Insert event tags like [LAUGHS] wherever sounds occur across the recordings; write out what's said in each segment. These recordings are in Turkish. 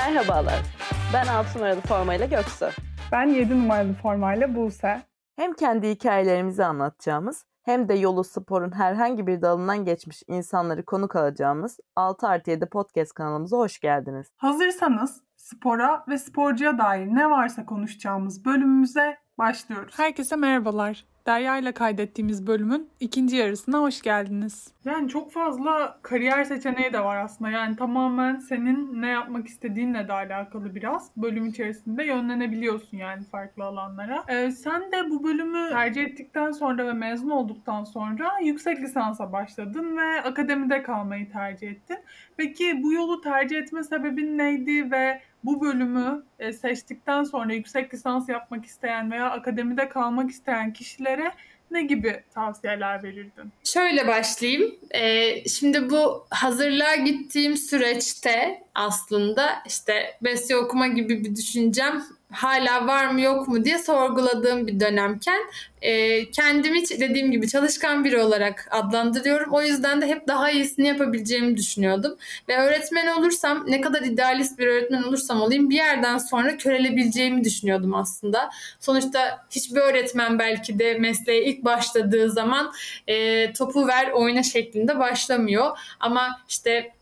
Merhabalar. Ben 6 numaralı formayla Göksu. Ben 7 numaralı formayla Buse. Hem kendi hikayelerimizi anlatacağımız hem de yolu sporun herhangi bir dalından geçmiş insanları konuk alacağımız 6 artı 7 podcast kanalımıza hoş geldiniz. Hazırsanız spora ve sporcuya dair ne varsa konuşacağımız bölümümüze başlıyoruz. Herkese merhabalar. Derya ile kaydettiğimiz bölümün ikinci yarısına hoş geldiniz. Yani çok fazla kariyer seçeneği de var aslında. Yani tamamen senin ne yapmak istediğinle de alakalı biraz. Bölüm içerisinde yönlenebiliyorsun yani farklı alanlara. Ee, sen de bu bölümü tercih ettikten sonra ve mezun olduktan sonra yüksek lisansa başladın ve akademide kalmayı tercih ettin. Peki bu yolu tercih etme sebebin neydi ve bu bölümü e, seçtikten sonra yüksek lisans yapmak isteyen veya akademide kalmak isteyen kişilere ne gibi tavsiyeler verirdin? Şöyle başlayayım. Ee, şimdi bu hazırlığa gittiğim süreçte aslında işte besyo okuma gibi bir düşüncem hala var mı yok mu diye sorguladığım bir dönemken e, kendimi dediğim gibi çalışkan biri olarak adlandırıyorum. O yüzden de hep daha iyisini yapabileceğimi düşünüyordum. Ve öğretmen olursam ne kadar idealist bir öğretmen olursam olayım bir yerden sonra körelebileceğimi düşünüyordum aslında. Sonuçta hiçbir öğretmen belki de mesleğe ilk başladığı zaman e, topu ver oyna şeklinde başlamıyor. Ama işte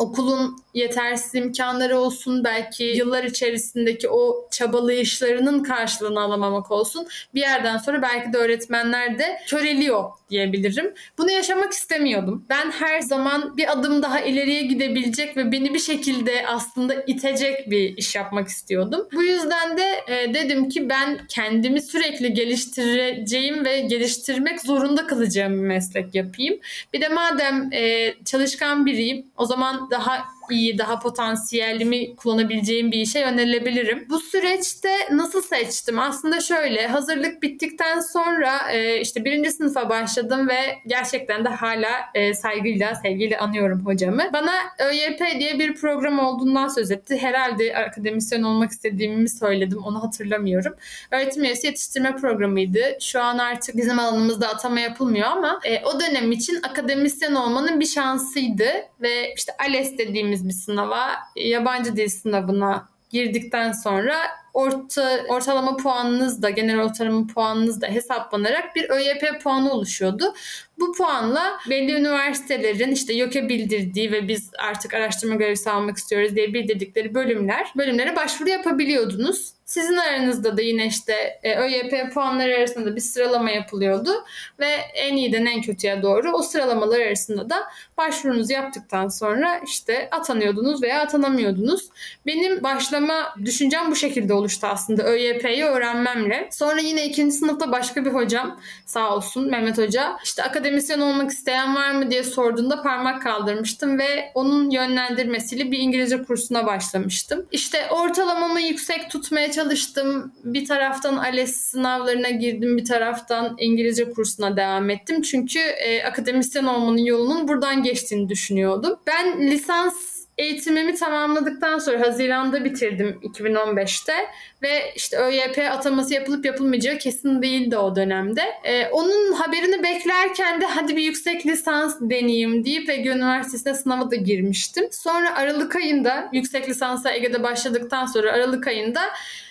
okulun yetersiz imkanları olsun belki yıllar içerisindeki o çabalayışlarının karşılığını alamamak olsun bir yerden sonra belki de öğretmenler de köreliyor diyebilirim. Bunu yaşamak istemiyordum. Ben her zaman bir adım daha ileriye gidebilecek ve beni bir şekilde aslında itecek bir iş yapmak istiyordum. Bu yüzden de e, dedim ki ben kendimi sürekli geliştireceğim ve geliştirmek zorunda kalacağım bir meslek yapayım. Bir de madem e, çalışkan biriyim o zaman daha iyi, daha potansiyelimi kullanabileceğim bir işe yönelebilirim. Bu süreçte nasıl seçtim? Aslında şöyle, hazırlık bittikten sonra e, işte birinci sınıfa başladım ve gerçekten de hala e, saygıyla, sevgiyle anıyorum hocamı. Bana ÖYP diye bir program olduğundan söz etti. Herhalde akademisyen olmak istediğimi söyledim, onu hatırlamıyorum. Öğretim üyesi yetiştirme programıydı. Şu an artık bizim alanımızda atama yapılmıyor ama e, o dönem için akademisyen olmanın bir şansıydı ve işte ALES dediğimiz bir sınava, yabancı dil sınavına girdikten sonra orta, ortalama puanınız da genel ortalama puanınız da hesaplanarak bir ÖYP puanı oluşuyordu. Bu puanla belli üniversitelerin işte YÖK'e bildirdiği ve biz artık araştırma görevlisi almak istiyoruz diye bildirdikleri bölümler, bölümlere başvuru yapabiliyordunuz. Sizin aranızda da yine işte e, ÖYP puanları arasında bir sıralama yapılıyordu ve en iyiden en kötüye doğru o sıralamalar arasında da başvurunuzu yaptıktan sonra işte atanıyordunuz veya atanamıyordunuz. Benim başlama düşüncem bu şekilde oluştu aslında ÖYP'yi öğrenmemle. Sonra yine ikinci sınıfta başka bir hocam sağ olsun Mehmet Hoca işte akademisyen olmak isteyen var mı diye sorduğunda parmak kaldırmıştım ve onun yönlendirmesiyle bir İngilizce kursuna başlamıştım. İşte ortalamamı yüksek tutmaya çalıştım. Bir taraftan ALES sınavlarına girdim, bir taraftan İngilizce kursuna devam ettim. Çünkü e, akademisyen olmanın yolunun buradan geçtiğini düşünüyordum. Ben lisans eğitimimi tamamladıktan sonra Haziran'da bitirdim 2015'te ve işte ÖYP ataması yapılıp yapılmayacağı kesin değildi o dönemde. Ee, onun haberini beklerken de hadi bir yüksek lisans deneyeyim deyip Ege Üniversitesi'ne sınava da girmiştim. Sonra Aralık ayında yüksek lisansa Ege'de başladıktan sonra Aralık ayında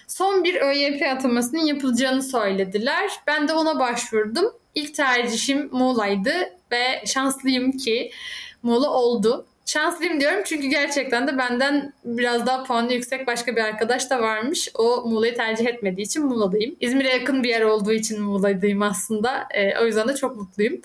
son bir ÖYP atamasının yapılacağını söylediler. Ben de ona başvurdum. İlk tercihim Muğla'ydı ve şanslıyım ki Muğla oldu. Şanslıyım diyorum çünkü gerçekten de benden biraz daha puanı yüksek başka bir arkadaş da varmış. O Muğla'yı tercih etmediği için Muğla'dayım. İzmir'e yakın bir yer olduğu için Muğla'dayım aslında. E, o yüzden de çok mutluyum.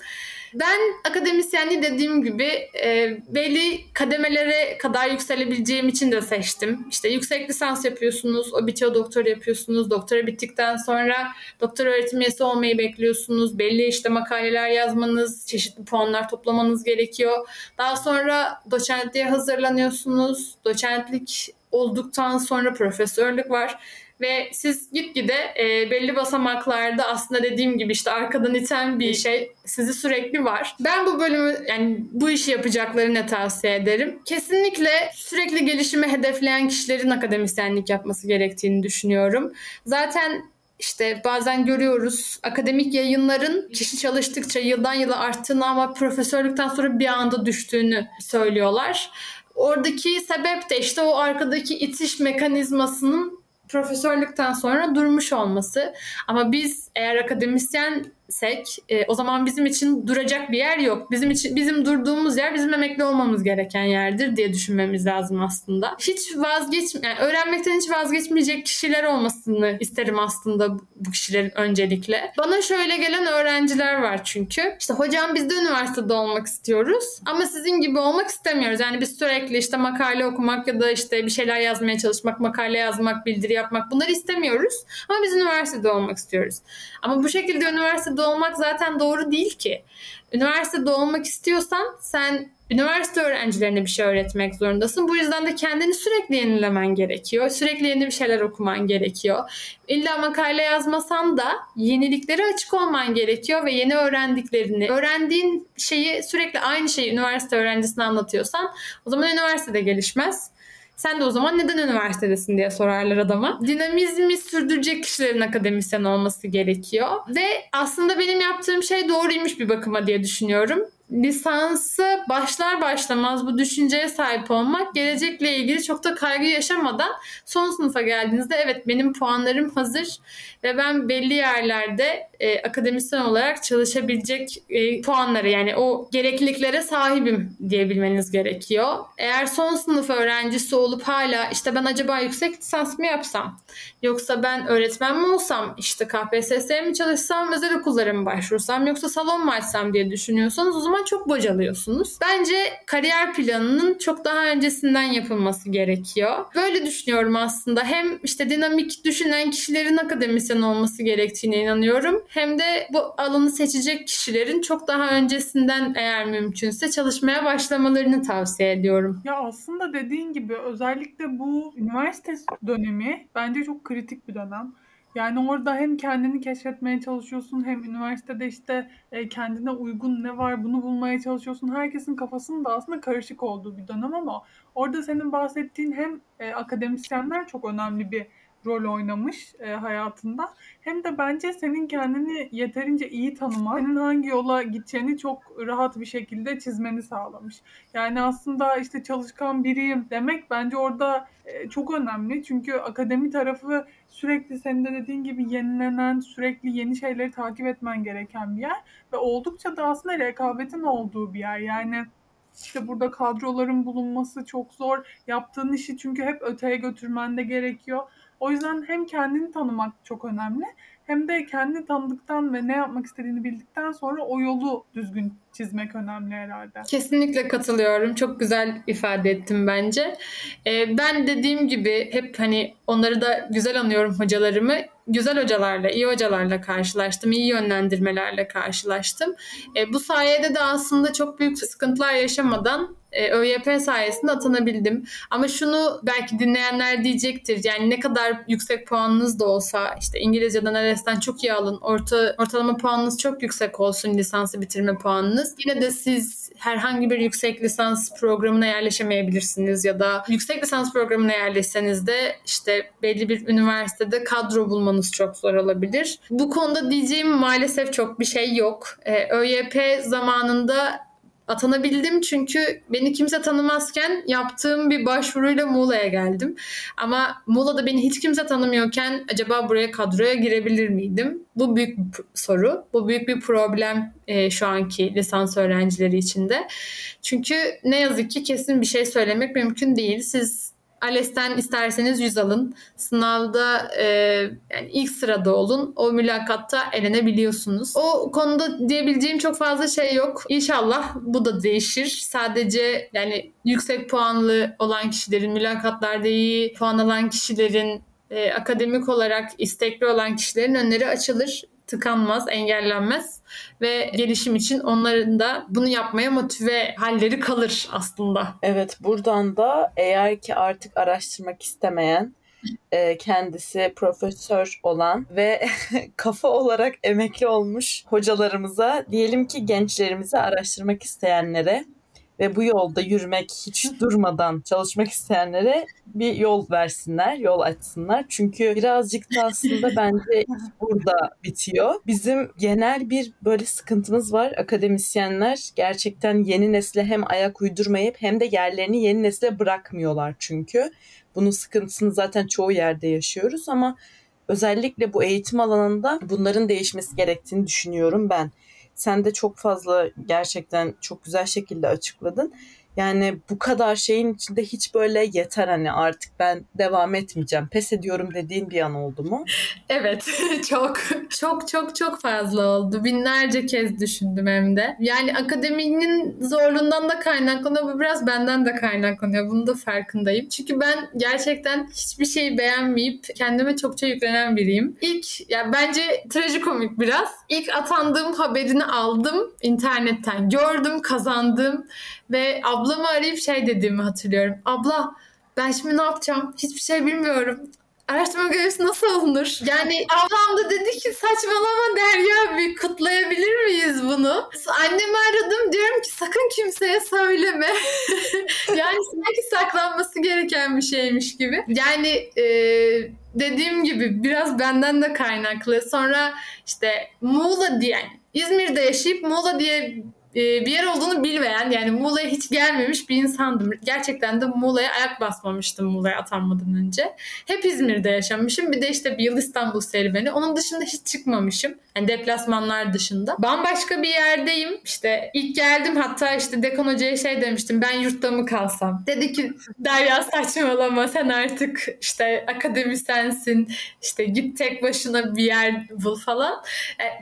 Ben akademisyenliği dediğim gibi e, belli kademelere kadar yükselebileceğim için de seçtim. İşte yüksek lisans yapıyorsunuz, o bitiyor doktora yapıyorsunuz. Doktora bittikten sonra doktor öğretim üyesi olmayı bekliyorsunuz. Belli işte makaleler yazmanız, çeşitli puanlar toplamanız gerekiyor. Daha sonra doçentliğe hazırlanıyorsunuz. Doçentlik olduktan sonra profesörlük var ve siz gitgide e, belli basamaklarda aslında dediğim gibi işte arkadan iten bir şey sizi sürekli var. Ben bu bölümü yani bu işi yapacaklarına tavsiye ederim. Kesinlikle sürekli gelişimi hedefleyen kişilerin akademisyenlik yapması gerektiğini düşünüyorum. Zaten işte bazen görüyoruz akademik yayınların kişi çalıştıkça yıldan yıla arttığını ama profesörlükten sonra bir anda düştüğünü söylüyorlar. Oradaki sebep de işte o arkadaki itiş mekanizmasının profesörlükten sonra durmuş olması. Ama biz eğer akademisyensek e, o zaman bizim için duracak bir yer yok. Bizim için bizim durduğumuz yer bizim emekli olmamız gereken yerdir diye düşünmemiz lazım aslında. Hiç vazgeç yani öğrenmekten hiç vazgeçmeyecek kişiler olmasını isterim aslında bu kişilerin öncelikle. Bana şöyle gelen öğrenciler var çünkü. İşte hocam biz de üniversitede olmak istiyoruz ama sizin gibi olmak istemiyoruz. Yani biz sürekli işte makale okumak ya da işte bir şeyler yazmaya çalışmak, makale yazmak, bildiri yapmak bunları istemiyoruz. Ama biz üniversitede olmak istiyoruz. Ama bu şekilde üniversitede olmak zaten doğru değil ki. Üniversitede olmak istiyorsan sen üniversite öğrencilerine bir şey öğretmek zorundasın. Bu yüzden de kendini sürekli yenilemen gerekiyor. Sürekli yeni bir şeyler okuman gerekiyor. İlla makale yazmasan da yeniliklere açık olman gerekiyor ve yeni öğrendiklerini, öğrendiğin şeyi sürekli aynı şeyi üniversite öğrencisine anlatıyorsan o zaman üniversitede gelişmez. Sen de o zaman neden üniversitedesin diye sorarlar adama. Dinamizmi sürdürecek kişilerin akademisyen olması gerekiyor. Ve aslında benim yaptığım şey doğruymuş bir bakıma diye düşünüyorum lisansı başlar başlamaz bu düşünceye sahip olmak gelecekle ilgili çok da kaygı yaşamadan son sınıfa geldiğinizde evet benim puanlarım hazır ve ben belli yerlerde e, akademisyen olarak çalışabilecek e, puanları yani o gerekliliklere sahibim diyebilmeniz gerekiyor. Eğer son sınıf öğrencisi olup hala işte ben acaba yüksek lisans mı yapsam yoksa ben öğretmen mi olsam işte KPSS'ye mi çalışsam özel okullara mı başvursam yoksa salon mu açsam diye düşünüyorsanız o zaman çok bocalıyorsunuz. Bence kariyer planının çok daha öncesinden yapılması gerekiyor. Böyle düşünüyorum aslında. Hem işte dinamik düşünen kişilerin akademisyen olması gerektiğine inanıyorum. Hem de bu alanı seçecek kişilerin çok daha öncesinden eğer mümkünse çalışmaya başlamalarını tavsiye ediyorum. Ya aslında dediğin gibi özellikle bu üniversite dönemi bence çok kritik bir dönem. Yani orada hem kendini keşfetmeye çalışıyorsun hem üniversitede işte e, kendine uygun ne var bunu bulmaya çalışıyorsun. Herkesin kafasının da aslında karışık olduğu bir dönem ama orada senin bahsettiğin hem e, akademisyenler çok önemli bir rol oynamış e, hayatında. Hem de bence senin kendini yeterince iyi tanıman, senin hangi yola gideceğini çok rahat bir şekilde çizmeni sağlamış. Yani aslında işte çalışkan biriyim demek bence orada e, çok önemli. Çünkü akademi tarafı sürekli senin de dediğin gibi yenilenen, sürekli yeni şeyleri takip etmen gereken bir yer. Ve oldukça da aslında rekabetin olduğu bir yer. Yani işte burada kadroların bulunması çok zor. Yaptığın işi çünkü hep öteye götürmen de gerekiyor. O yüzden hem kendini tanımak çok önemli hem de kendini tanıdıktan ve ne yapmak istediğini bildikten sonra o yolu düzgün çizmek önemli herhalde. Kesinlikle katılıyorum. Çok güzel ifade ettim bence. Ee, ben dediğim gibi hep hani onları da güzel anıyorum hocalarımı. Güzel hocalarla, iyi hocalarla karşılaştım. iyi yönlendirmelerle karşılaştım. Ee, bu sayede de aslında çok büyük sıkıntılar yaşamadan e, ÖYP sayesinde atanabildim. Ama şunu belki dinleyenler diyecektir. Yani ne kadar yüksek puanınız da olsa işte İngilizceden ALES'ten çok iyi alın. Orta, ortalama puanınız çok yüksek olsun lisansı bitirme puanınız. Yine de siz herhangi bir yüksek lisans programına yerleşemeyebilirsiniz ya da yüksek lisans programına yerleşseniz de işte belli bir üniversitede kadro bulmanız çok zor olabilir. Bu konuda diyeceğim maalesef çok bir şey yok. Ee, ÖYP zamanında atanabildim çünkü beni kimse tanımazken yaptığım bir başvuruyla Muğla'ya geldim. Ama Muğla'da beni hiç kimse tanımıyorken acaba buraya kadroya girebilir miydim? Bu büyük bir soru. Bu büyük bir problem e, şu anki lisans öğrencileri için de. Çünkü ne yazık ki kesin bir şey söylemek mümkün değil. Siz ALES'ten isterseniz 100 alın. Sınavda e, yani ilk sırada olun. O mülakatta elenebiliyorsunuz. O konuda diyebileceğim çok fazla şey yok. İnşallah bu da değişir. Sadece yani yüksek puanlı olan kişilerin, mülakatlarda iyi puan alan kişilerin e, akademik olarak istekli olan kişilerin önleri açılır tıkanmaz, engellenmez ve gelişim için onların da bunu yapmaya motive halleri kalır aslında. Evet buradan da eğer ki artık araştırmak istemeyen e, kendisi profesör olan ve [LAUGHS] kafa olarak emekli olmuş hocalarımıza diyelim ki gençlerimizi araştırmak isteyenlere ve bu yolda yürümek hiç durmadan çalışmak isteyenlere bir yol versinler, yol açsınlar. Çünkü birazcık da aslında [LAUGHS] bence burada bitiyor. Bizim genel bir böyle sıkıntımız var. Akademisyenler gerçekten yeni nesle hem ayak uydurmayıp hem de yerlerini yeni nesle bırakmıyorlar çünkü. Bunun sıkıntısını zaten çoğu yerde yaşıyoruz ama özellikle bu eğitim alanında bunların değişmesi gerektiğini düşünüyorum ben. Sen de çok fazla gerçekten çok güzel şekilde açıkladın. Yani bu kadar şeyin içinde hiç böyle yeter hani artık ben devam etmeyeceğim, pes ediyorum dediğin bir an oldu mu? Evet [LAUGHS] çok çok çok çok fazla oldu. Binlerce kez düşündüm hem de. Yani akademinin zorluğundan da kaynaklanıyor. Bu biraz benden de kaynaklanıyor. Bunun da farkındayım. Çünkü ben gerçekten hiçbir şeyi beğenmeyip kendime çokça yüklenen biriyim. İlk ya bence trajikomik biraz. İlk atandığım haberini aldım internetten. Gördüm, kazandım ve ablamı arayıp şey dediğimi hatırlıyorum. Abla ben şimdi ne yapacağım? Hiçbir şey bilmiyorum. Araştırma görevlisi nasıl olunur? Yani ablam da dedi ki saçmalama Derya bir kutlayabilir miyiz bunu? Annemi aradım diyorum ki sakın kimseye söyleme. [LAUGHS] yani sanki saklanması gereken bir şeymiş gibi. Yani e, dediğim gibi biraz benden de kaynaklı. Sonra işte Muğla diye yani İzmir'de yaşayıp Muğla diye bir yer olduğunu bilmeyen yani Muğla'ya hiç gelmemiş bir insandım. Gerçekten de Muğla'ya ayak basmamıştım Muğla'ya atanmadan önce. Hep İzmir'de yaşamışım. Bir de işte bir yıl İstanbul serüveni. Onun dışında hiç çıkmamışım. Yani deplasmanlar dışında. Bambaşka bir yerdeyim. İşte ilk geldim hatta işte Dekan Hoca'ya şey demiştim. Ben yurtta mı kalsam? Dedi ki Derya saçmalama sen artık işte akademisyensin. İşte git tek başına bir yer bul falan.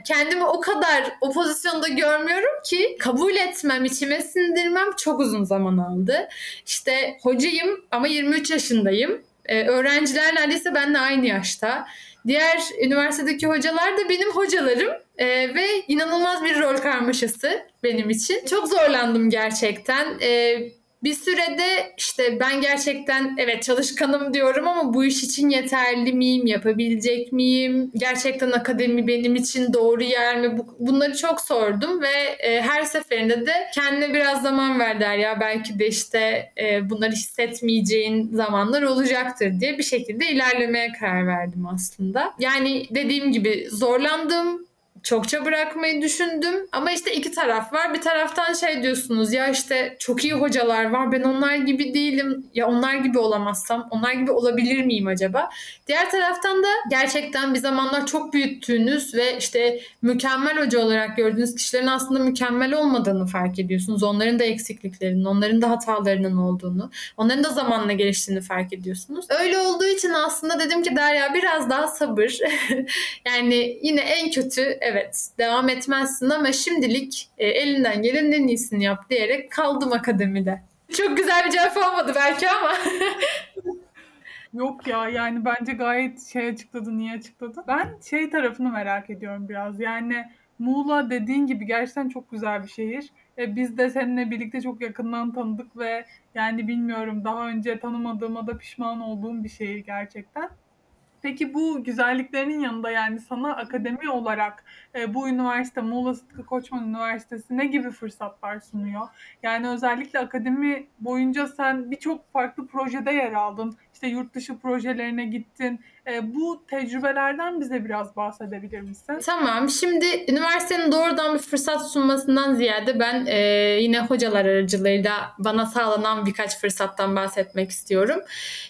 Kendimi o kadar o pozisyonda görmüyorum ki kabul etmem, içime sindirmem çok uzun zaman aldı. İşte hocayım ama 23 yaşındayım. Ee, öğrenciler neredeyse benimle aynı yaşta. Diğer üniversitedeki hocalar da benim hocalarım ee, ve inanılmaz bir rol karmaşası benim için. Çok zorlandım gerçekten. Ee, bir sürede işte ben gerçekten evet çalışkanım diyorum ama bu iş için yeterli miyim, yapabilecek miyim? Gerçekten akademi benim için doğru yer mi? Bunları çok sordum ve e, her seferinde de kendine biraz zaman ver der ya belki de işte e, bunları hissetmeyeceğin zamanlar olacaktır diye bir şekilde ilerlemeye karar verdim aslında. Yani dediğim gibi zorlandım çokça bırakmayı düşündüm. Ama işte iki taraf var. Bir taraftan şey diyorsunuz ya işte çok iyi hocalar var. Ben onlar gibi değilim. Ya onlar gibi olamazsam onlar gibi olabilir miyim acaba? Diğer taraftan da gerçekten bir zamanlar çok büyüttüğünüz ve işte mükemmel hoca olarak gördüğünüz kişilerin aslında mükemmel olmadığını fark ediyorsunuz. Onların da eksikliklerinin, onların da hatalarının olduğunu, onların da zamanla geliştiğini fark ediyorsunuz. Öyle olduğu için aslında dedim ki Derya biraz daha sabır. [LAUGHS] yani yine en kötü evet devam etmezsin ama şimdilik e, elinden gelenin en iyisini yap diyerek kaldım akademide. Çok güzel bir cevap olmadı belki ama. [LAUGHS] Yok ya yani bence gayet şey açıkladı, niye açıkladı. Ben şey tarafını merak ediyorum biraz. Yani Muğla dediğin gibi gerçekten çok güzel bir şehir. E, biz de seninle birlikte çok yakından tanıdık ve yani bilmiyorum daha önce tanımadığıma da pişman olduğum bir şehir gerçekten. Peki bu güzelliklerinin yanında yani sana akademi olarak e, bu üniversite Muğla Sıtkı Koçman Üniversitesi ne gibi fırsatlar sunuyor? Yani özellikle akademi boyunca sen birçok farklı projede yer aldın. İşte yurt dışı projelerine gittin. E, bu tecrübelerden bize biraz bahsedebilir misin? Tamam. Şimdi üniversitenin doğrudan bir fırsat sunmasından ziyade ben e, yine hocalar aracılığıyla bana sağlanan birkaç fırsattan bahsetmek istiyorum.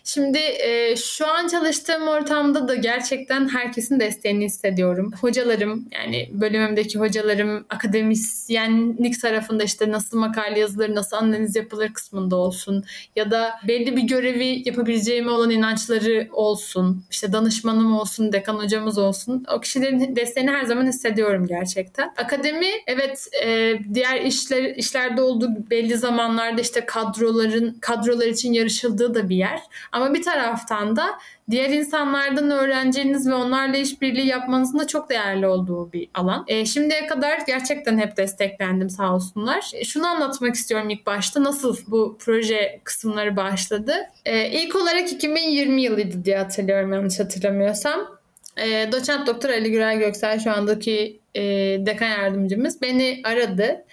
Şimdi e, şu an çalıştığım ortamda da gerçekten herkesin desteğini hissediyorum. Hocalarım yani bölümümdeki hocalarım akademisyenlik tarafında işte nasıl makale yazılır, nasıl analiz yapılır kısmında olsun ya da belli bir görevi yapabileceğime olan inançları olsun. İşte danışmanım olsun, dekan hocamız olsun. O kişilerin desteğini her zaman hissediyorum gerçekten. Akademi evet e, diğer işler işlerde olduğu belli zamanlarda işte kadroların kadrolar için yarışıldığı da bir yer. Ama bir taraftan da diğer insanlardan öğreneceğiniz ve onlarla işbirliği yapmanızın da çok değerli olduğu bir alan. E, şimdiye kadar gerçekten hep desteklendim sağ olsunlar. E, şunu anlatmak istiyorum ilk başta. Nasıl bu proje kısımları başladı? E, ilk olarak 2020 yılıydı diye hatırlıyorum yanlış hatırlamıyorsam. E, doçent doktor Ali Gürel Göksel şu andaki e, dekan yardımcımız beni aradı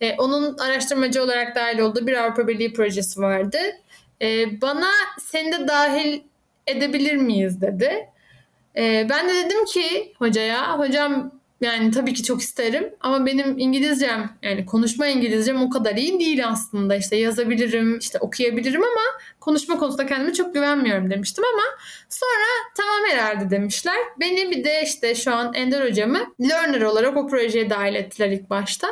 E, onun araştırmacı olarak dahil olduğu bir Avrupa Birliği projesi vardı. E, bana seni de dahil edebilir miyiz dedi. E, ben de dedim ki hocaya, hocam yani tabii ki çok isterim ama benim İngilizcem yani konuşma İngilizcem o kadar iyi değil aslında. İşte yazabilirim, işte okuyabilirim ama konuşma konusunda kendime çok güvenmiyorum demiştim ama sonra tamam herhalde demişler. Beni bir de işte şu an Ender hocamı learner olarak o projeye dahil ettiler ilk başta.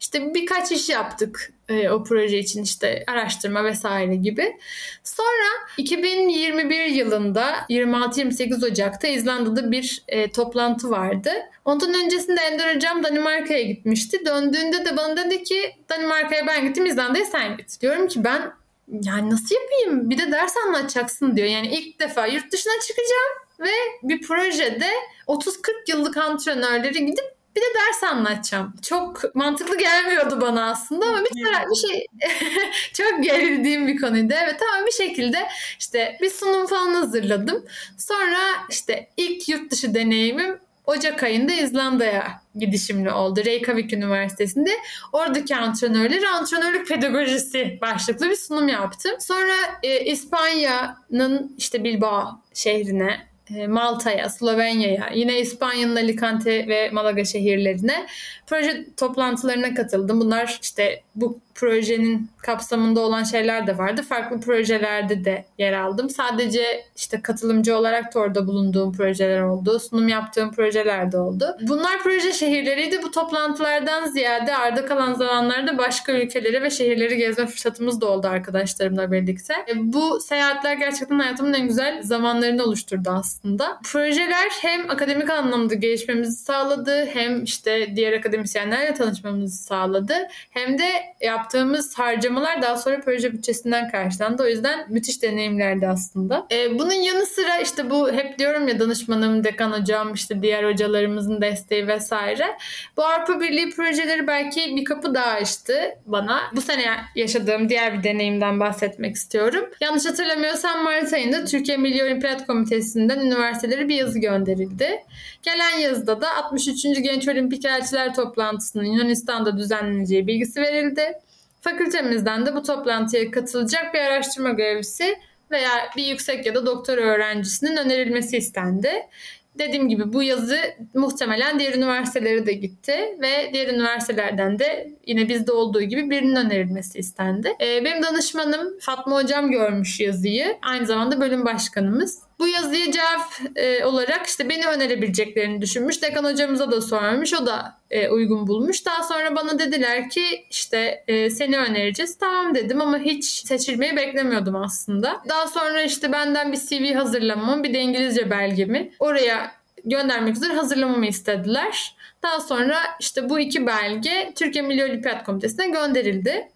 İşte birkaç iş yaptık e, o proje için işte araştırma vesaire gibi. Sonra 2021 yılında 26-28 Ocak'ta İzlanda'da bir e, toplantı vardı. Ondan öncesinde Ender Hocam Danimarka'ya gitmişti. Döndüğünde de bana dedi ki Danimarka'ya ben gittim İzlanda'ya sen git. Diyorum ki ben yani nasıl yapayım? Bir de ders anlatacaksın diyor. Yani ilk defa yurt dışına çıkacağım ve bir projede 30-40 yıllık antrenörleri gidip bir de ders anlatacağım. Çok mantıklı gelmiyordu bana aslında ama bir taraf bir şey [LAUGHS] çok gerildiğim bir konuydu. Evet ama bir şekilde işte bir sunum falan hazırladım. Sonra işte ilk yurt dışı deneyimim Ocak ayında İzlanda'ya gidişimli oldu. Reykjavik Üniversitesi'nde. Oradaki antrenörleri antrenörlük pedagojisi başlıklı bir sunum yaptım. Sonra e, İspanya'nın işte Bilbao şehrine e, Malta'ya, Slovenya'ya, yine İspanya'nın Alicante ve Malaga şehirlerine proje toplantılarına katıldım. Bunlar işte bu projenin kapsamında olan şeyler de vardı. Farklı projelerde de yer aldım. Sadece işte katılımcı olarak da orada bulunduğum projeler oldu. Sunum yaptığım projeler de oldu. Bunlar proje şehirleriydi. Bu toplantılardan ziyade arda kalan zamanlarda başka ülkeleri ve şehirleri gezme fırsatımız da oldu arkadaşlarımla birlikte. E, bu seyahatler gerçekten hayatımın en güzel zamanlarını oluşturdu aslında. Projeler hem akademik anlamda gelişmemizi sağladı hem işte diğer akademisyenlerle tanışmamızı sağladı hem de yaptığımız harcamalar daha sonra proje bütçesinden karşılandı. O yüzden müthiş deneyimlerdi aslında. Ee, bunun yanı sıra işte bu hep diyorum ya danışmanım, dekan hocam, işte diğer hocalarımızın desteği vesaire. Bu Avrupa Birliği projeleri belki bir kapı daha açtı bana. Bu sene yaşadığım diğer bir deneyimden bahsetmek istiyorum. Yanlış hatırlamıyorsam Mart ayında Türkiye Milli Olimpiyat Komitesi'nden üniversitelere bir yazı gönderildi. Gelen yazıda da 63. Genç Olimpik Elçiler Toplantısının Yunanistan'da düzenleneceği bilgisi verildi. Fakültemizden de bu toplantıya katılacak bir araştırma görevlisi veya bir yüksek ya da doktor öğrencisinin önerilmesi istendi. Dediğim gibi bu yazı muhtemelen diğer üniversitelere de gitti ve diğer üniversitelerden de yine bizde olduğu gibi birinin önerilmesi istendi. Ee, benim danışmanım Fatma Hocam görmüş yazıyı. Aynı zamanda bölüm başkanımız. Bu yazıya cevap e, olarak işte beni önerebileceklerini düşünmüş. Dekan hocamıza da sormuş. O da e, uygun bulmuş. Daha sonra bana dediler ki işte e, seni önereceğiz. Tamam dedim ama hiç seçilmeyi beklemiyordum aslında. Daha sonra işte benden bir CV hazırlamamı bir de İngilizce belgemi oraya göndermek üzere hazırlamamı istediler. Daha sonra işte bu iki belge Türkiye Milli Olimpiyat Komitesi'ne gönderildi.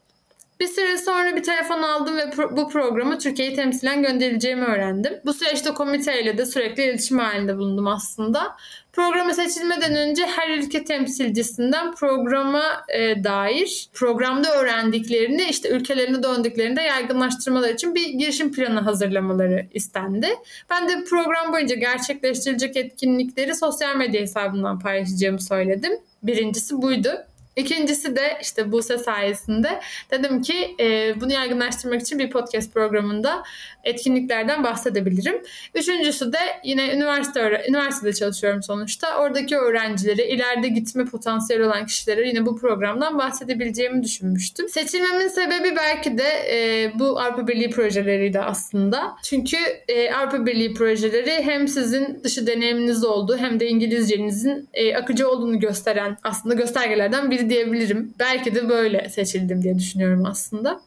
Bir süre sonra bir telefon aldım ve pro- bu programı Türkiye'yi temsilen gönderileceğimi öğrendim. Bu süreçte komiteyle de sürekli iletişim halinde bulundum aslında. Programa seçilmeden önce her ülke temsilcisinden programa e, dair programda öğrendiklerini işte ülkelerine döndüklerinde yaygınlaştırmalar için bir girişim planı hazırlamaları istendi. Ben de program boyunca gerçekleştirilecek etkinlikleri sosyal medya hesabından paylaşacağımı söyledim. Birincisi buydu. İkincisi de işte Buse sayesinde. Dedim ki e, bunu yaygınlaştırmak için bir podcast programında etkinliklerden bahsedebilirim. Üçüncüsü de yine üniversite üniversitede çalışıyorum sonuçta. Oradaki öğrencileri, ileride gitme potansiyeli olan kişilere yine bu programdan bahsedebileceğimi düşünmüştüm. Seçilmemin sebebi belki de e, bu Avrupa Birliği projeleriydi aslında. Çünkü e, Avrupa Birliği projeleri hem sizin dışı deneyiminiz olduğu hem de İngilizcenizin e, akıcı olduğunu gösteren aslında göstergelerden biri diyebilirim. Belki de böyle seçildim diye düşünüyorum aslında.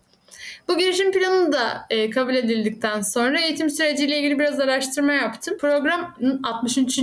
Bu girişim planı da e, kabul edildikten sonra eğitim süreciyle ilgili biraz araştırma yaptım. Programın 63.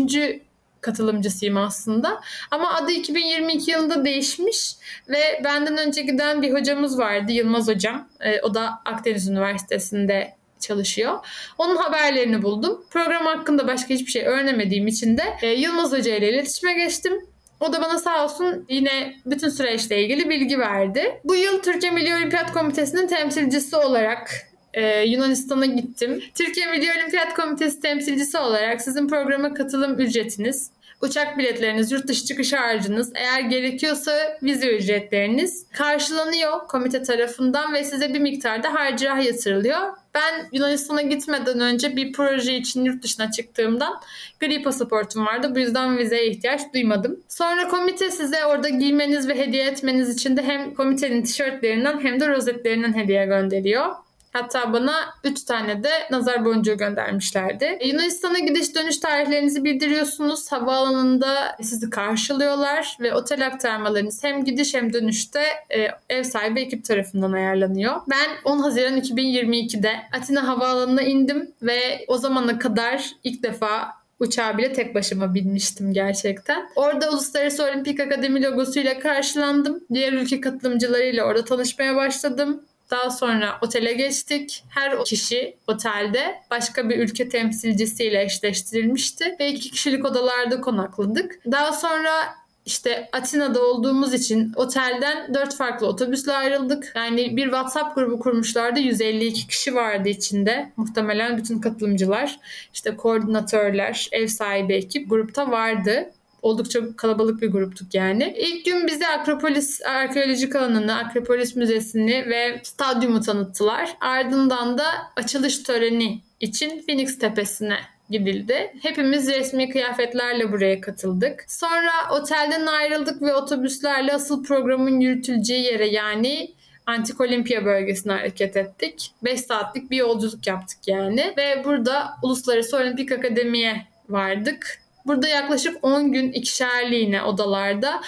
katılımcısıyım aslında. Ama adı 2022 yılında değişmiş ve benden önce giden bir hocamız vardı Yılmaz Hocam. E, o da Akdeniz Üniversitesi'nde çalışıyor. Onun haberlerini buldum. Program hakkında başka hiçbir şey öğrenemediğim için de e, Yılmaz Hoca ile iletişime geçtim. O da bana sağ olsun yine bütün süreçle ilgili bilgi verdi. Bu yıl Türkiye Milli Olimpiyat Komitesi'nin temsilcisi olarak e, Yunanistan'a gittim. Türkiye Milli Olimpiyat Komitesi temsilcisi olarak sizin programa katılım ücretiniz, uçak biletleriniz, yurt dışı çıkış harcınız, eğer gerekiyorsa vize ücretleriniz karşılanıyor komite tarafından ve size bir miktarda harcırah yatırılıyor. Ben Yunanistan'a gitmeden önce bir proje için yurt dışına çıktığımdan gri pasaportum vardı. Bu yüzden vizeye ihtiyaç duymadım. Sonra komite size orada giymeniz ve hediye etmeniz için de hem komitenin tişörtlerinden hem de rozetlerinden hediye gönderiyor. Hatta bana 3 tane de nazar boncuğu göndermişlerdi. Yunanistan'a gidiş dönüş tarihlerinizi bildiriyorsunuz. Havaalanında sizi karşılıyorlar ve otel aktarmalarınız hem gidiş hem dönüşte e, ev sahibi ekip tarafından ayarlanıyor. Ben 10 Haziran 2022'de Atina Havaalanı'na indim ve o zamana kadar ilk defa uçağa bile tek başıma binmiştim gerçekten. Orada Uluslararası Olimpik Akademi logosuyla karşılandım. Diğer ülke katılımcılarıyla orada tanışmaya başladım. Daha sonra otele geçtik. Her kişi otelde başka bir ülke temsilcisiyle eşleştirilmişti ve iki kişilik odalarda konakladık. Daha sonra işte Atina'da olduğumuz için otelden dört farklı otobüsle ayrıldık. Yani bir WhatsApp grubu kurmuşlardı. 152 kişi vardı içinde. Muhtemelen bütün katılımcılar, işte koordinatörler, ev sahibi ekip grupta vardı. Oldukça kalabalık bir gruptuk yani. İlk gün bize Akropolis arkeolojik alanını, Akropolis Müzesi'ni ve stadyumu tanıttılar. Ardından da açılış töreni için Phoenix Tepesi'ne gidildi. Hepimiz resmi kıyafetlerle buraya katıldık. Sonra otelden ayrıldık ve otobüslerle asıl programın yürütüleceği yere yani Antik Olimpiya bölgesine hareket ettik. 5 saatlik bir yolculuk yaptık yani. Ve burada Uluslararası Olimpik Akademi'ye vardık. Burada yaklaşık 10 gün ikişerliğine odalarda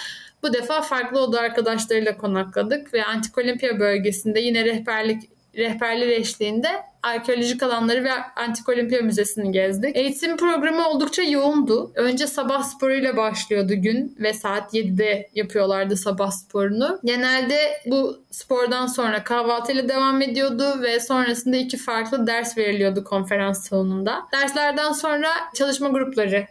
bu defa farklı oda arkadaşlarıyla konakladık ve Antik Olimpiya bölgesinde yine rehberlik rehberler eşliğinde arkeolojik alanları ve Antik Olimpiya Müzesi'ni gezdik. Eğitim programı oldukça yoğundu. Önce sabah sporuyla başlıyordu gün ve saat 7'de yapıyorlardı sabah sporunu. Genelde bu spordan sonra kahvaltıyla devam ediyordu ve sonrasında iki farklı ders veriliyordu konferans salonunda. Derslerden sonra çalışma grupları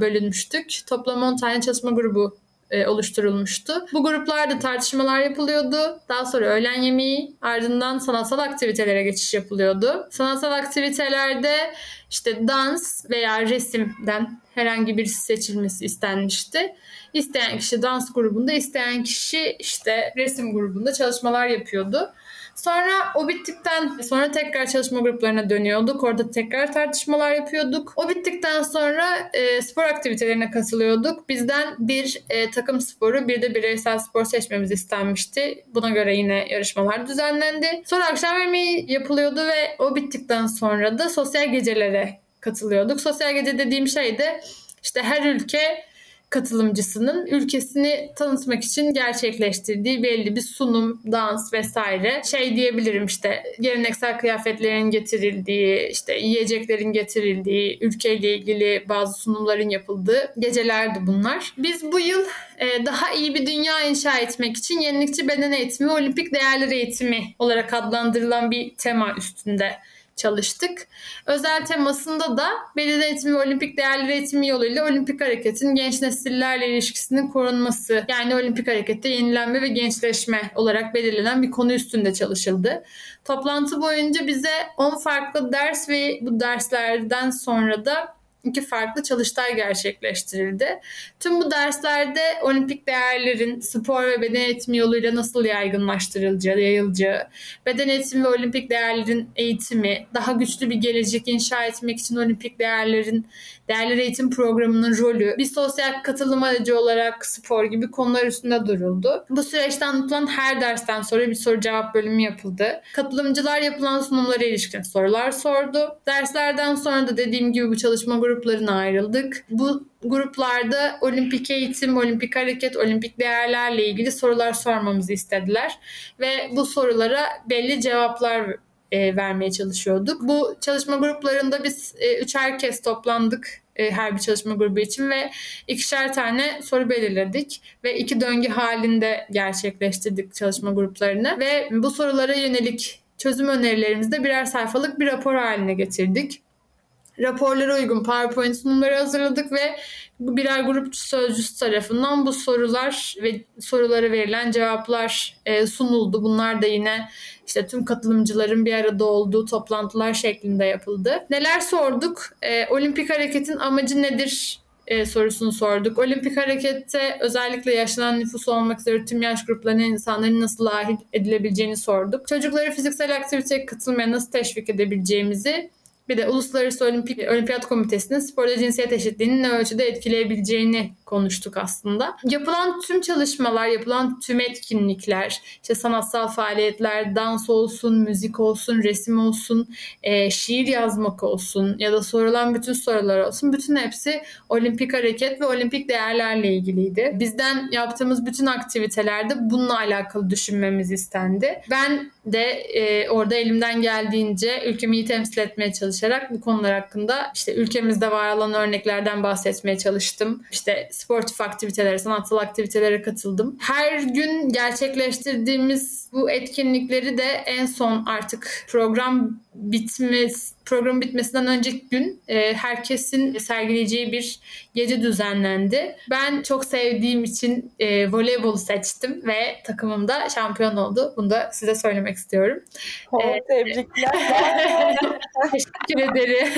bölünmüştük. Toplam 10 tane çalışma grubu e, oluşturulmuştu. Bu gruplarda tartışmalar yapılıyordu. Daha sonra öğlen yemeği ardından sanatsal aktivitelere geçiş yapılıyordu. Sanatsal aktivitelerde işte dans veya resimden herhangi birisi seçilmesi istenmişti. İsteyen kişi dans grubunda, isteyen kişi işte resim grubunda çalışmalar yapıyordu. Sonra o bittikten sonra tekrar çalışma gruplarına dönüyorduk. Orada tekrar tartışmalar yapıyorduk. O bittikten sonra e, spor aktivitelerine katılıyorduk. Bizden bir e, takım sporu bir de bireysel spor seçmemiz istenmişti. Buna göre yine yarışmalar düzenlendi. Sonra akşam yemeği yapılıyordu ve o bittikten sonra da sosyal gecelere katılıyorduk. Sosyal gece dediğim şey de işte her ülke katılımcısının ülkesini tanıtmak için gerçekleştirdiği belli bir sunum, dans vesaire. Şey diyebilirim işte geleneksel kıyafetlerin getirildiği, işte yiyeceklerin getirildiği, ülkeyle ilgili bazı sunumların yapıldığı gecelerdi bunlar. Biz bu yıl e, daha iyi bir dünya inşa etmek için yenilikçi beden eğitimi, olimpik değerler eğitimi olarak adlandırılan bir tema üstünde çalıştık. Özel temasında da beden eğitimi ve olimpik değerler eğitimi yoluyla olimpik hareketin genç nesillerle ilişkisinin korunması yani olimpik harekette yenilenme ve gençleşme olarak belirlenen bir konu üstünde çalışıldı. Toplantı boyunca bize 10 farklı ders ve bu derslerden sonra da iki farklı çalıştay gerçekleştirildi. Tüm bu derslerde olimpik değerlerin spor ve beden eğitimi yoluyla nasıl yaygınlaştırılacağı, yayılacağı, beden eğitimi ve olimpik değerlerin eğitimi, daha güçlü bir gelecek inşa etmek için olimpik değerlerin değerler eğitim programının rolü, bir sosyal katılım aracı olarak spor gibi konular üstünde duruldu. Bu süreçte anlatılan her dersten sonra bir soru cevap bölümü yapıldı. Katılımcılar yapılan sunumlara ilişkin sorular sordu. Derslerden sonra da dediğim gibi bu çalışma gruplarına ayrıldık. Bu gruplarda olimpik eğitim, olimpik hareket, olimpik değerlerle ilgili sorular sormamızı istediler. Ve bu sorulara belli cevaplar e, vermeye çalışıyorduk. Bu çalışma gruplarında biz e, üçer kez toplandık e, her bir çalışma grubu için ve ikişer tane soru belirledik ve iki döngü halinde gerçekleştirdik çalışma gruplarını ve bu sorulara yönelik çözüm önerilerimizi de birer sayfalık bir rapor haline getirdik raporlara uygun PowerPoint sunumları hazırladık ve birer grup sözcüsü tarafından bu sorular ve sorulara verilen cevaplar e, sunuldu. Bunlar da yine işte tüm katılımcıların bir arada olduğu toplantılar şeklinde yapıldı. Neler sorduk? E, olimpik hareketin amacı nedir? e, sorusunu sorduk. Olimpik harekette özellikle yaşlanan nüfus olmak üzere tüm yaş gruplarının insanların nasıl dahil edilebileceğini sorduk. Çocukları fiziksel aktiviteye katılmaya nasıl teşvik edebileceğimizi bir de Uluslararası Olimpik Olimpiyat Komitesi'nin sporda cinsiyet eşitliğini ne ölçüde etkileyebileceğini konuştuk aslında. Yapılan tüm çalışmalar, yapılan tüm etkinlikler, işte sanatsal faaliyetler, dans olsun, müzik olsun, resim olsun, e, şiir yazmak olsun ya da sorulan bütün sorular olsun. Bütün hepsi olimpik hareket ve olimpik değerlerle ilgiliydi. Bizden yaptığımız bütün aktivitelerde bununla alakalı düşünmemiz istendi. Ben de e, orada elimden geldiğince ülkemi iyi temsil etmeye çalışarak bu konular hakkında işte ülkemizde var olan örneklerden bahsetmeye çalıştım. İşte sportif aktivitelere, sanatsal aktivitelere katıldım. Her gün gerçekleştirdiğimiz bu etkinlikleri de en son artık program bitmesi program bitmesinden önceki gün e, herkesin sergileyeceği bir gece düzenlendi. Ben çok sevdiğim için e, voleybolu seçtim ve takımım da şampiyon oldu. Bunu da size söylemek istiyorum. Oh, Evet. Tebrikler. [LAUGHS] [LAUGHS] Teşekkür ederim.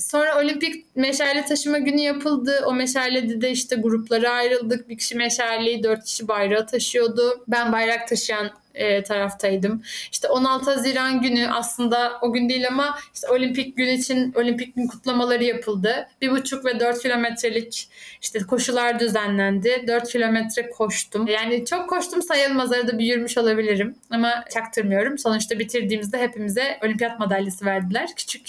Sonra olimpik meşale taşıma günü yapıldı. O meşalede de işte gruplara ayrıldık. Bir kişi meşaleyi, dört kişi bayrağı taşıyordu. Ben bayrak taşıyan e, taraftaydım. İşte 16 Haziran günü aslında o gün değil ama işte olimpik gün için olimpik gün kutlamaları yapıldı. Bir buçuk ve 4 kilometrelik işte koşular düzenlendi. 4 kilometre koştum. Yani çok koştum sayılmaz arada bir yürümüş olabilirim ama çaktırmıyorum. Sonuçta bitirdiğimizde hepimize olimpiyat madalyası verdiler. Küçük.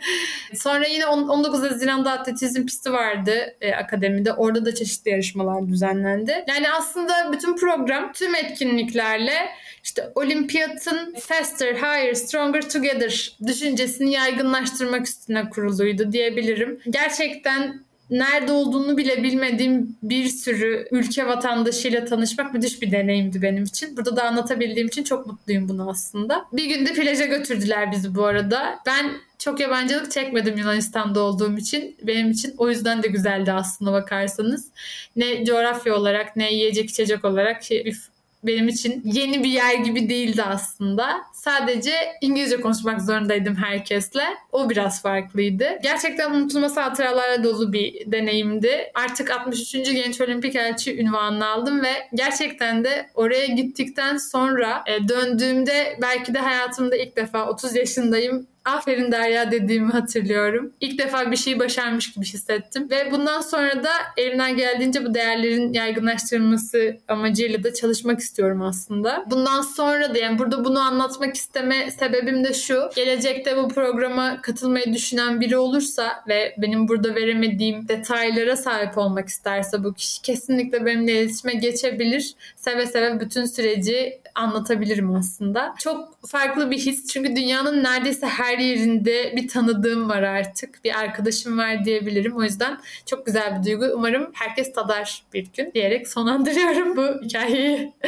[LAUGHS] Sonra yine on- 19 Haziran'da atletizm pisti vardı e, akademide. Orada da çeşitli yarışmalar düzenlendi. Yani aslında bütün program tüm etkinliklerle işte olimpiyatın faster, higher, stronger together düşüncesini yaygınlaştırmak üstüne kuruluydu diyebilirim. Gerçekten nerede olduğunu bile bilmediğim bir sürü ülke vatandaşıyla tanışmak müthiş bir deneyimdi benim için. Burada da anlatabildiğim için çok mutluyum bunu aslında. Bir günde plaja götürdüler bizi bu arada. Ben çok yabancılık çekmedim Yunanistan'da olduğum için. Benim için o yüzden de güzeldi aslında bakarsanız. Ne coğrafya olarak ne yiyecek içecek olarak bir benim için yeni bir yer gibi değildi aslında. Sadece İngilizce konuşmak zorundaydım herkesle. O biraz farklıydı. Gerçekten unutulmaz hatıralarla dolu bir deneyimdi. Artık 63. Genç Olimpik Elçi ünvanını aldım ve gerçekten de oraya gittikten sonra e, döndüğümde belki de hayatımda ilk defa 30 yaşındayım aferin Derya dediğimi hatırlıyorum. İlk defa bir şeyi başarmış gibi hissettim. Ve bundan sonra da elimden geldiğince bu değerlerin yaygınlaştırılması amacıyla da çalışmak istiyorum aslında. Bundan sonra da yani burada bunu anlatmak isteme sebebim de şu. Gelecekte bu programa katılmayı düşünen biri olursa ve benim burada veremediğim detaylara sahip olmak isterse bu kişi kesinlikle benimle iletişime geçebilir. Seve seve bütün süreci anlatabilirim aslında. Çok farklı bir his çünkü dünyanın neredeyse her yerinde bir tanıdığım var artık. Bir arkadaşım var diyebilirim. O yüzden çok güzel bir duygu. Umarım herkes tadar bir gün diyerek sonlandırıyorum bu hikayeyi. [LAUGHS]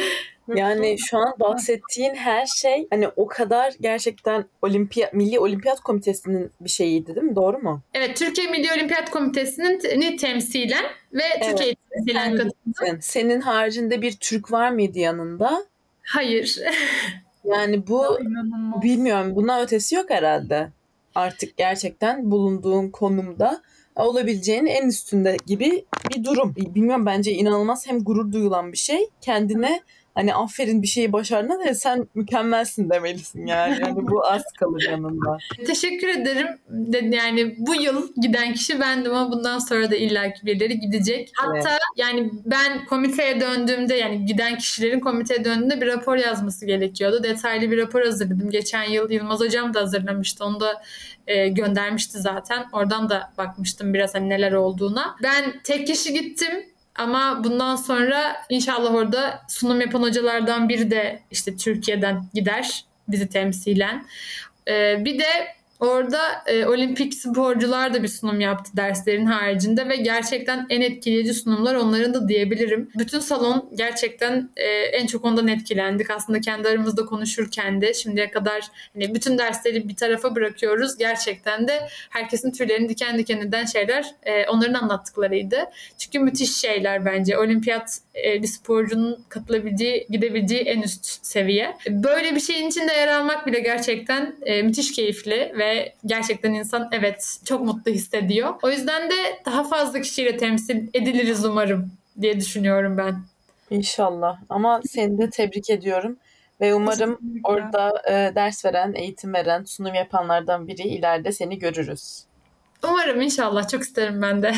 Yani şu an bahsettiğin her şey hani o kadar gerçekten Olimpiyat Milli Olimpiyat Komitesi'nin bir şeyiydi değil mi? Doğru mu? Evet, Türkiye Milli Olimpiyat Komitesi'nin temsilen ve Evet. Türkiye'yi temsilen gittin. Senin haricinde bir Türk var mıydı yanında? Hayır. [LAUGHS] Yani bu İnanılmaz. bilmiyorum buna ötesi yok herhalde. Artık gerçekten bulunduğun konumda olabileceğin en üstünde gibi bir durum. Bilmiyorum bence inanılmaz hem gurur duyulan bir şey. Kendine hani aferin bir şeyi başardın da sen mükemmelsin demelisin yani. yani bu [LAUGHS] az kalır yanında. Teşekkür ederim. De- Yani bu yıl giden kişi bendim ama bundan sonra da illaki birileri gidecek. Hatta yani ben komiteye döndüğümde yani giden kişilerin komiteye döndüğünde bir rapor yazması gerekiyordu. Detaylı bir rapor hazırladım. Geçen yıl Yılmaz Hocam da hazırlamıştı. Onu da e, göndermişti zaten. Oradan da bakmıştım biraz hani neler olduğuna. Ben tek kişi gittim. Ama bundan sonra inşallah orada sunum yapan hocalardan biri de işte Türkiye'den gider bizi temsilen. Ee, bir de orada e, olimpik sporcular da bir sunum yaptı derslerin haricinde ve gerçekten en etkileyici sunumlar onların da diyebilirim. Bütün salon gerçekten e, en çok ondan etkilendik. Aslında kendi aramızda konuşurken de şimdiye kadar hani bütün dersleri bir tarafa bırakıyoruz. Gerçekten de herkesin tüylerini diken diken eden şeyler e, onların anlattıklarıydı. Çünkü müthiş şeyler bence. Olimpiyat e, bir sporcunun katılabileceği, gidebileceği en üst seviye. Böyle bir şeyin içinde yer almak bile gerçekten e, müthiş keyifli ve ve gerçekten insan evet çok mutlu hissediyor. O yüzden de daha fazla kişiyle temsil ediliriz umarım diye düşünüyorum ben. İnşallah. Ama seni de tebrik ediyorum. Ve umarım orada e, ders veren, eğitim veren, sunum yapanlardan biri ileride seni görürüz. Umarım inşallah çok isterim ben de.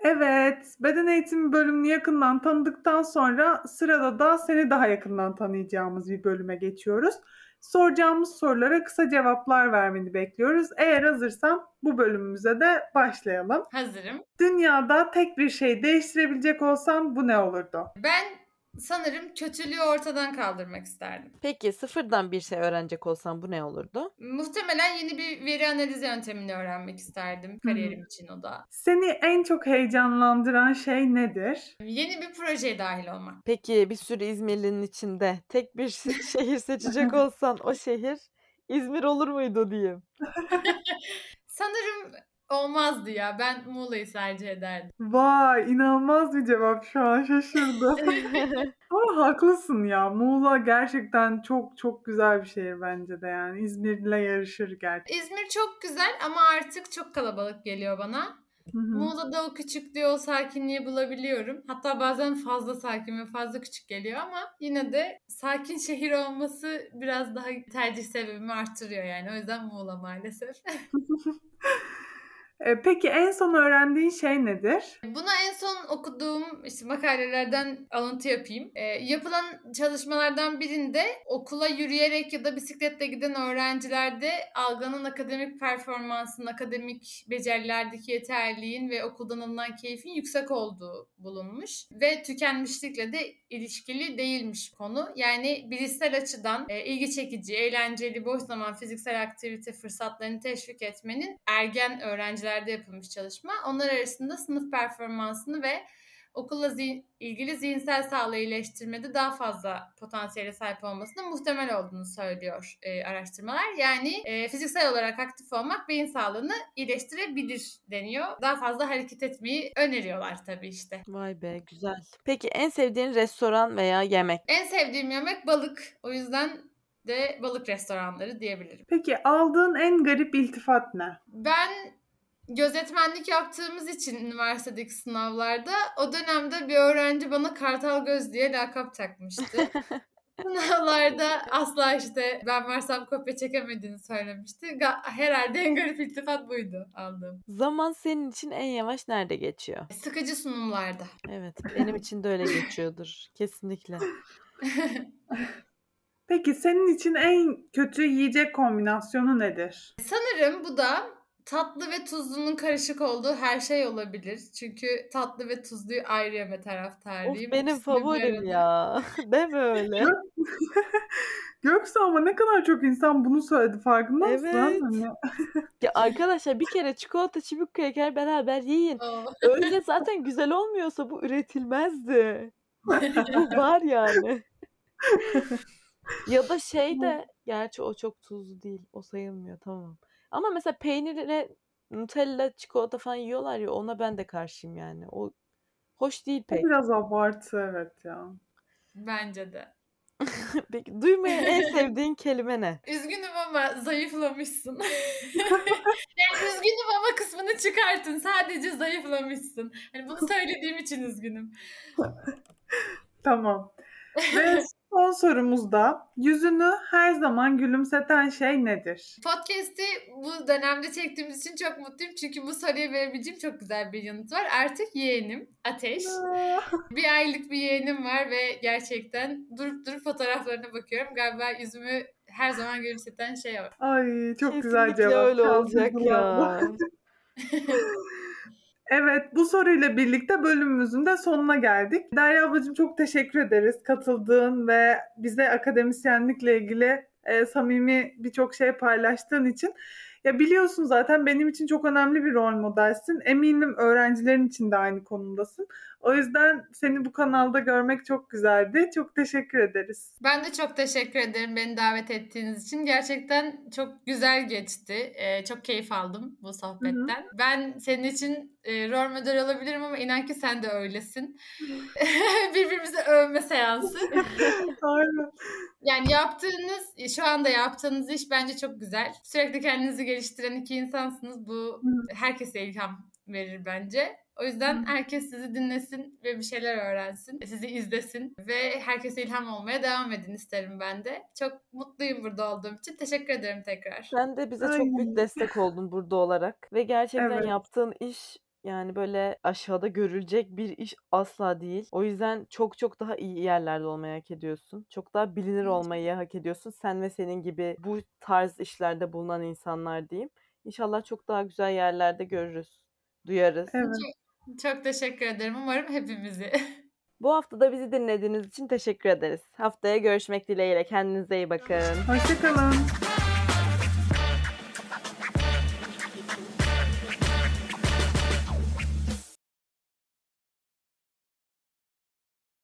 Evet, beden eğitimi bölümünü yakından tanıdıktan sonra sırada da seni daha yakından tanıyacağımız bir bölüme geçiyoruz. Soracağımız sorulara kısa cevaplar vermeni bekliyoruz. Eğer hazırsan bu bölümümüze de başlayalım. Hazırım. Dünyada tek bir şey değiştirebilecek olsan bu ne olurdu? Ben sanırım kötülüğü ortadan kaldırmak isterdim. Peki sıfırdan bir şey öğrenecek olsan bu ne olurdu? Muhtemelen yeni bir veri analizi yöntemini öğrenmek isterdim kariyerim için o da. Seni en çok heyecanlandıran şey nedir? Yeni bir projeye dahil olmak. Peki bir sürü İzmirli'nin içinde tek bir şe- [LAUGHS] şehir seçecek olsan o şehir İzmir olur muydu diyeyim. [LAUGHS] [LAUGHS] Sanırım olmazdı ya. Ben Muğla'yı tercih ederdim. Vay inanılmaz bir cevap şu an şaşırdım. [LAUGHS] Ama haklısın ya. Muğla gerçekten çok çok güzel bir şehir bence de yani. İzmir'le yarışır gerçekten. İzmir çok güzel ama artık çok kalabalık geliyor bana. Hı hı. Muğla'da o küçüklüğü, o sakinliği bulabiliyorum. Hatta bazen fazla sakin ve fazla küçük geliyor ama yine de sakin şehir olması biraz daha tercih sebebimi arttırıyor yani. O yüzden Muğla maalesef. [LAUGHS] E, Peki en son öğrendiğin şey nedir? Buna en son okuduğum işte makalelerden alıntı yapayım. Ee, yapılan çalışmalardan birinde okula yürüyerek ya da bisikletle giden öğrencilerde algının akademik performansın, akademik becerilerdeki yeterliğin ve okuldan alınan keyfin yüksek olduğu bulunmuş. Ve tükenmişlikle de ilişkili değilmiş konu. Yani bilişsel açıdan e, ilgi çekici, eğlenceli, boş zaman fiziksel aktivite fırsatlarını teşvik etmenin ergen öğrencilerde yapılmış çalışma. Onlar arasında sınıf performansını ve okulla zihin- ilgili zihinsel sağlığı iyileştirmede daha fazla potansiyele sahip olmasının muhtemel olduğunu söylüyor e, araştırmalar. Yani e, fiziksel olarak aktif olmak beyin sağlığını iyileştirebilir deniyor. Daha fazla hareket etmeyi öneriyorlar tabii işte. Vay be güzel. Peki en sevdiğin restoran veya yemek? En sevdiğim yemek balık. O yüzden de balık restoranları diyebilirim. Peki aldığın en garip iltifat ne? Ben gözetmenlik yaptığımız için üniversitedeki sınavlarda o dönemde bir öğrenci bana kartal göz diye lakap takmıştı. [LAUGHS] Sınavlarda asla işte ben varsam kopya çekemediğini söylemişti. Herhalde en garip iltifat buydu aldığım. Zaman senin için en yavaş nerede geçiyor? Sıkıcı sunumlarda. Evet benim için de öyle geçiyordur. Kesinlikle. [LAUGHS] Peki senin için en kötü yiyecek kombinasyonu nedir? Sanırım bu da tatlı ve tuzlunun karışık olduğu her şey olabilir. Çünkü tatlı ve tuzluyu ayrı yeme Of taraftarıyım. benim İkisini bir favorim arada- ya. [LAUGHS] Deme öyle. [LAUGHS] Göksu ama ne kadar çok insan bunu söyledi farkında mısın? Evet. Hani Ya arkadaşlar bir kere çikolata çubuk kraker beraber yiyin. Aa. Öyle zaten güzel olmuyorsa bu üretilmezdi. [LAUGHS] Bu var yani. Ya da şey de gerçi o çok tuzlu değil. O sayılmıyor tamam. Ama mesela peynirle Nutella, çikolata falan yiyorlar ya ona ben de karşıyım yani. O hoş değil pek. biraz abartı evet ya. Bence de. [LAUGHS] Peki duymayan en [LAUGHS] sevdiğin kelime ne? Üzgünüm ama zayıflamışsın. [LAUGHS] yani üzgünüm ama kısmını çıkartın. Sadece zayıflamışsın. Hani bunu söylediğim için üzgünüm. Tamam. Ve son sorumuzda yüzünü her zaman gülümseten şey nedir? Podcast'i bu dönemde çektiğimiz için çok mutluyum. Çünkü bu soruya verebileceğim çok güzel bir yanıt var. Artık yeğenim Ateş. [LAUGHS] Bir aylık bir yeğenim var ve gerçekten durup durup fotoğraflarına bakıyorum. Galiba yüzümü her zaman gülümseten şey o. Ay çok güzel Kesinlikle cevap. öyle olacak ya. [LAUGHS] [LAUGHS] Evet bu soruyla birlikte bölümümüzün de sonuna geldik. Derya ablacığım çok teşekkür ederiz katıldığın ve bize akademisyenlikle ilgili e, samimi birçok şey paylaştığın için. Ya biliyorsun zaten benim için çok önemli bir rol modelsin. Eminim öğrencilerin için de aynı konumdasın. O yüzden seni bu kanalda görmek çok güzeldi. Çok teşekkür ederiz. Ben de çok teşekkür ederim beni davet ettiğiniz için. Gerçekten çok güzel geçti. Ee, çok keyif aldım bu sohbetten. Ben senin için e, rol model olabilirim ama inan ki sen de öylesin. [LAUGHS] Birbirimizi övme seansı. [LAUGHS] Aynen. Yani yaptığınız, şu anda yaptığınız iş bence çok güzel. Sürekli kendinizi geliştiren iki insansınız. Bu herkese ilham verir bence. O yüzden herkes sizi dinlesin ve bir şeyler öğrensin. Sizi izlesin ve herkese ilham olmaya devam edin isterim ben de. Çok mutluyum burada olduğum için. Teşekkür ederim tekrar. Sen de bize çok Aynen. büyük destek oldun burada olarak ve gerçekten Evet. yaptığın iş yani böyle aşağıda görülecek bir iş asla değil. O yüzden çok çok daha iyi yerlerde olmayı hak ediyorsun. Çok daha bilinir olmayı hak ediyorsun. Sen ve senin gibi bu tarz işlerde bulunan insanlar diyeyim. İnşallah çok daha güzel yerlerde görürüz, duyarız. Evet. Çok teşekkür ederim. Umarım hepimizi. [LAUGHS] Bu hafta da bizi dinlediğiniz için teşekkür ederiz. Haftaya görüşmek dileğiyle. Kendinize iyi bakın. Hoşçakalın.